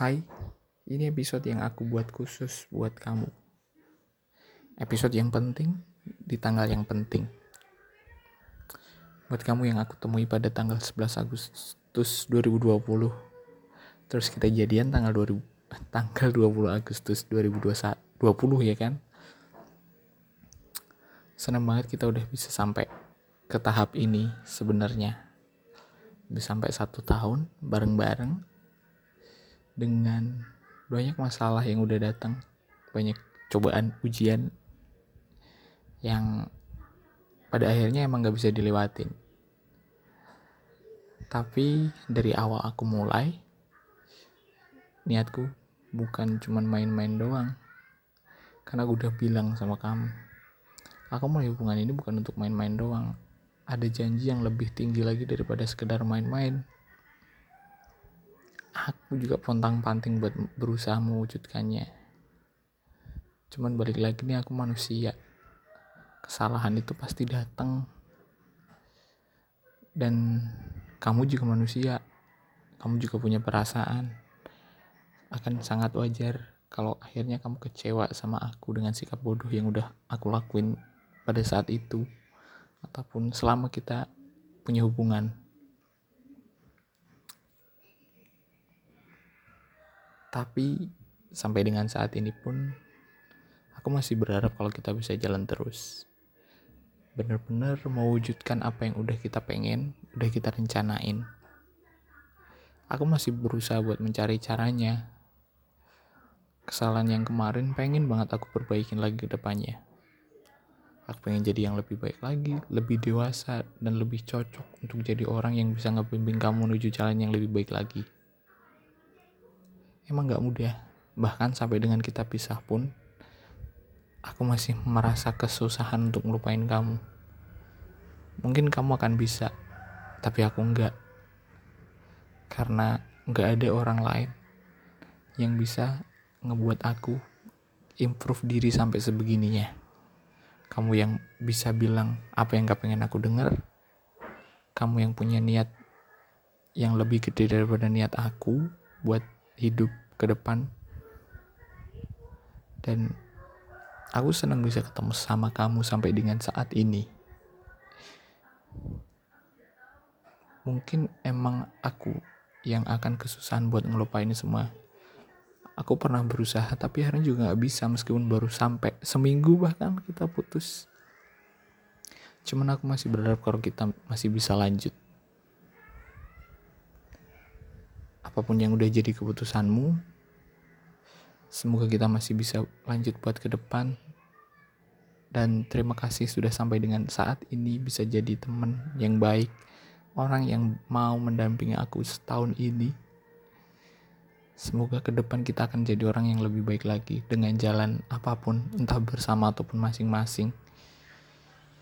Hai, ini episode yang aku buat khusus buat kamu. Episode yang penting di tanggal yang penting. Buat kamu yang aku temui pada tanggal 11 Agustus 2020. Terus kita jadian tanggal 2000 tanggal 20 Agustus 2021 20 ya kan? Senang banget kita udah bisa sampai ke tahap ini sebenarnya. Udah sampai satu tahun bareng-bareng dengan banyak masalah yang udah datang, banyak cobaan ujian yang pada akhirnya emang gak bisa dilewatin. Tapi dari awal aku mulai, niatku bukan cuman main-main doang. Karena aku udah bilang sama kamu, aku mulai hubungan ini bukan untuk main-main doang. Ada janji yang lebih tinggi lagi daripada sekedar main-main aku juga pontang panting buat berusaha mewujudkannya. Cuman balik lagi nih aku manusia. Kesalahan itu pasti datang. Dan kamu juga manusia. Kamu juga punya perasaan. Akan sangat wajar kalau akhirnya kamu kecewa sama aku dengan sikap bodoh yang udah aku lakuin pada saat itu. Ataupun selama kita punya hubungan Tapi sampai dengan saat ini pun aku masih berharap kalau kita bisa jalan terus. Bener-bener mewujudkan apa yang udah kita pengen, udah kita rencanain. Aku masih berusaha buat mencari caranya. Kesalahan yang kemarin pengen banget aku perbaikin lagi ke depannya. Aku pengen jadi yang lebih baik lagi, lebih dewasa, dan lebih cocok untuk jadi orang yang bisa ngebimbing kamu menuju jalan yang lebih baik lagi emang gak mudah bahkan sampai dengan kita pisah pun aku masih merasa kesusahan untuk melupain kamu. Mungkin kamu akan bisa tapi aku enggak karena enggak ada orang lain yang bisa ngebuat aku improve diri sampai sebegininya. Kamu yang bisa bilang apa yang gak pengen aku dengar. Kamu yang punya niat yang lebih gede daripada niat aku buat hidup ke depan. Dan aku senang bisa ketemu sama kamu sampai dengan saat ini. Mungkin emang aku yang akan kesusahan buat ngelupain semua. Aku pernah berusaha tapi akhirnya juga gak bisa meskipun baru sampai seminggu bahkan kita putus. Cuman aku masih berharap kalau kita masih bisa lanjut apa pun yang udah jadi keputusanmu semoga kita masih bisa lanjut buat ke depan. Dan terima kasih sudah sampai dengan saat ini bisa jadi teman yang baik orang yang mau mendampingi aku setahun ini. Semoga ke depan kita akan jadi orang yang lebih baik lagi dengan jalan apa pun entah bersama ataupun masing-masing.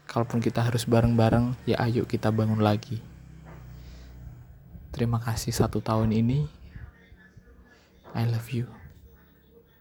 Kalaupun kita harus bareng-bareng ya ayo kita bangun lagi Terima kasih satu tahun ini. I love you.